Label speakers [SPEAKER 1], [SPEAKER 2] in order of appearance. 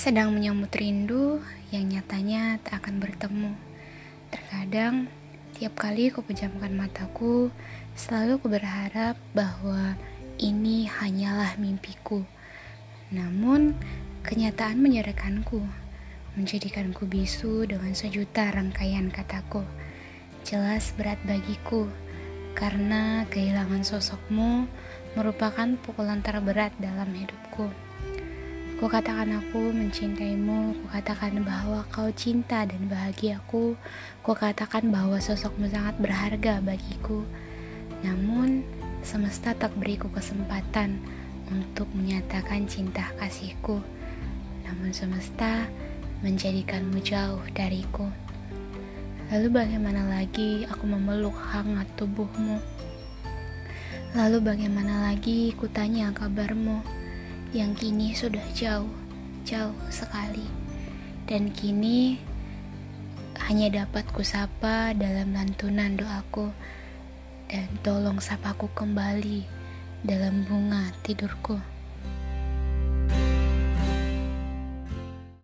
[SPEAKER 1] sedang menyambut rindu yang nyatanya tak akan bertemu. Terkadang, tiap kali ku pejamkan mataku, selalu ku berharap bahwa ini hanyalah mimpiku. Namun, kenyataan menyerahkanku, menjadikanku bisu dengan sejuta rangkaian kataku. Jelas berat bagiku, karena kehilangan sosokmu merupakan pukulan terberat dalam hidupku. Ku katakan aku mencintaimu, ku katakan bahwa kau cinta dan bahagiaku, ku katakan bahwa sosokmu sangat berharga bagiku. Namun, semesta tak beriku kesempatan untuk menyatakan cinta kasihku. Namun semesta menjadikanmu jauh dariku. Lalu bagaimana lagi aku memeluk hangat tubuhmu? Lalu bagaimana lagi ku tanya kabarmu? Yang kini sudah jauh, jauh sekali. Dan kini hanya dapat kusapa dalam lantunan doaku dan tolong sapaku kembali dalam bunga tidurku.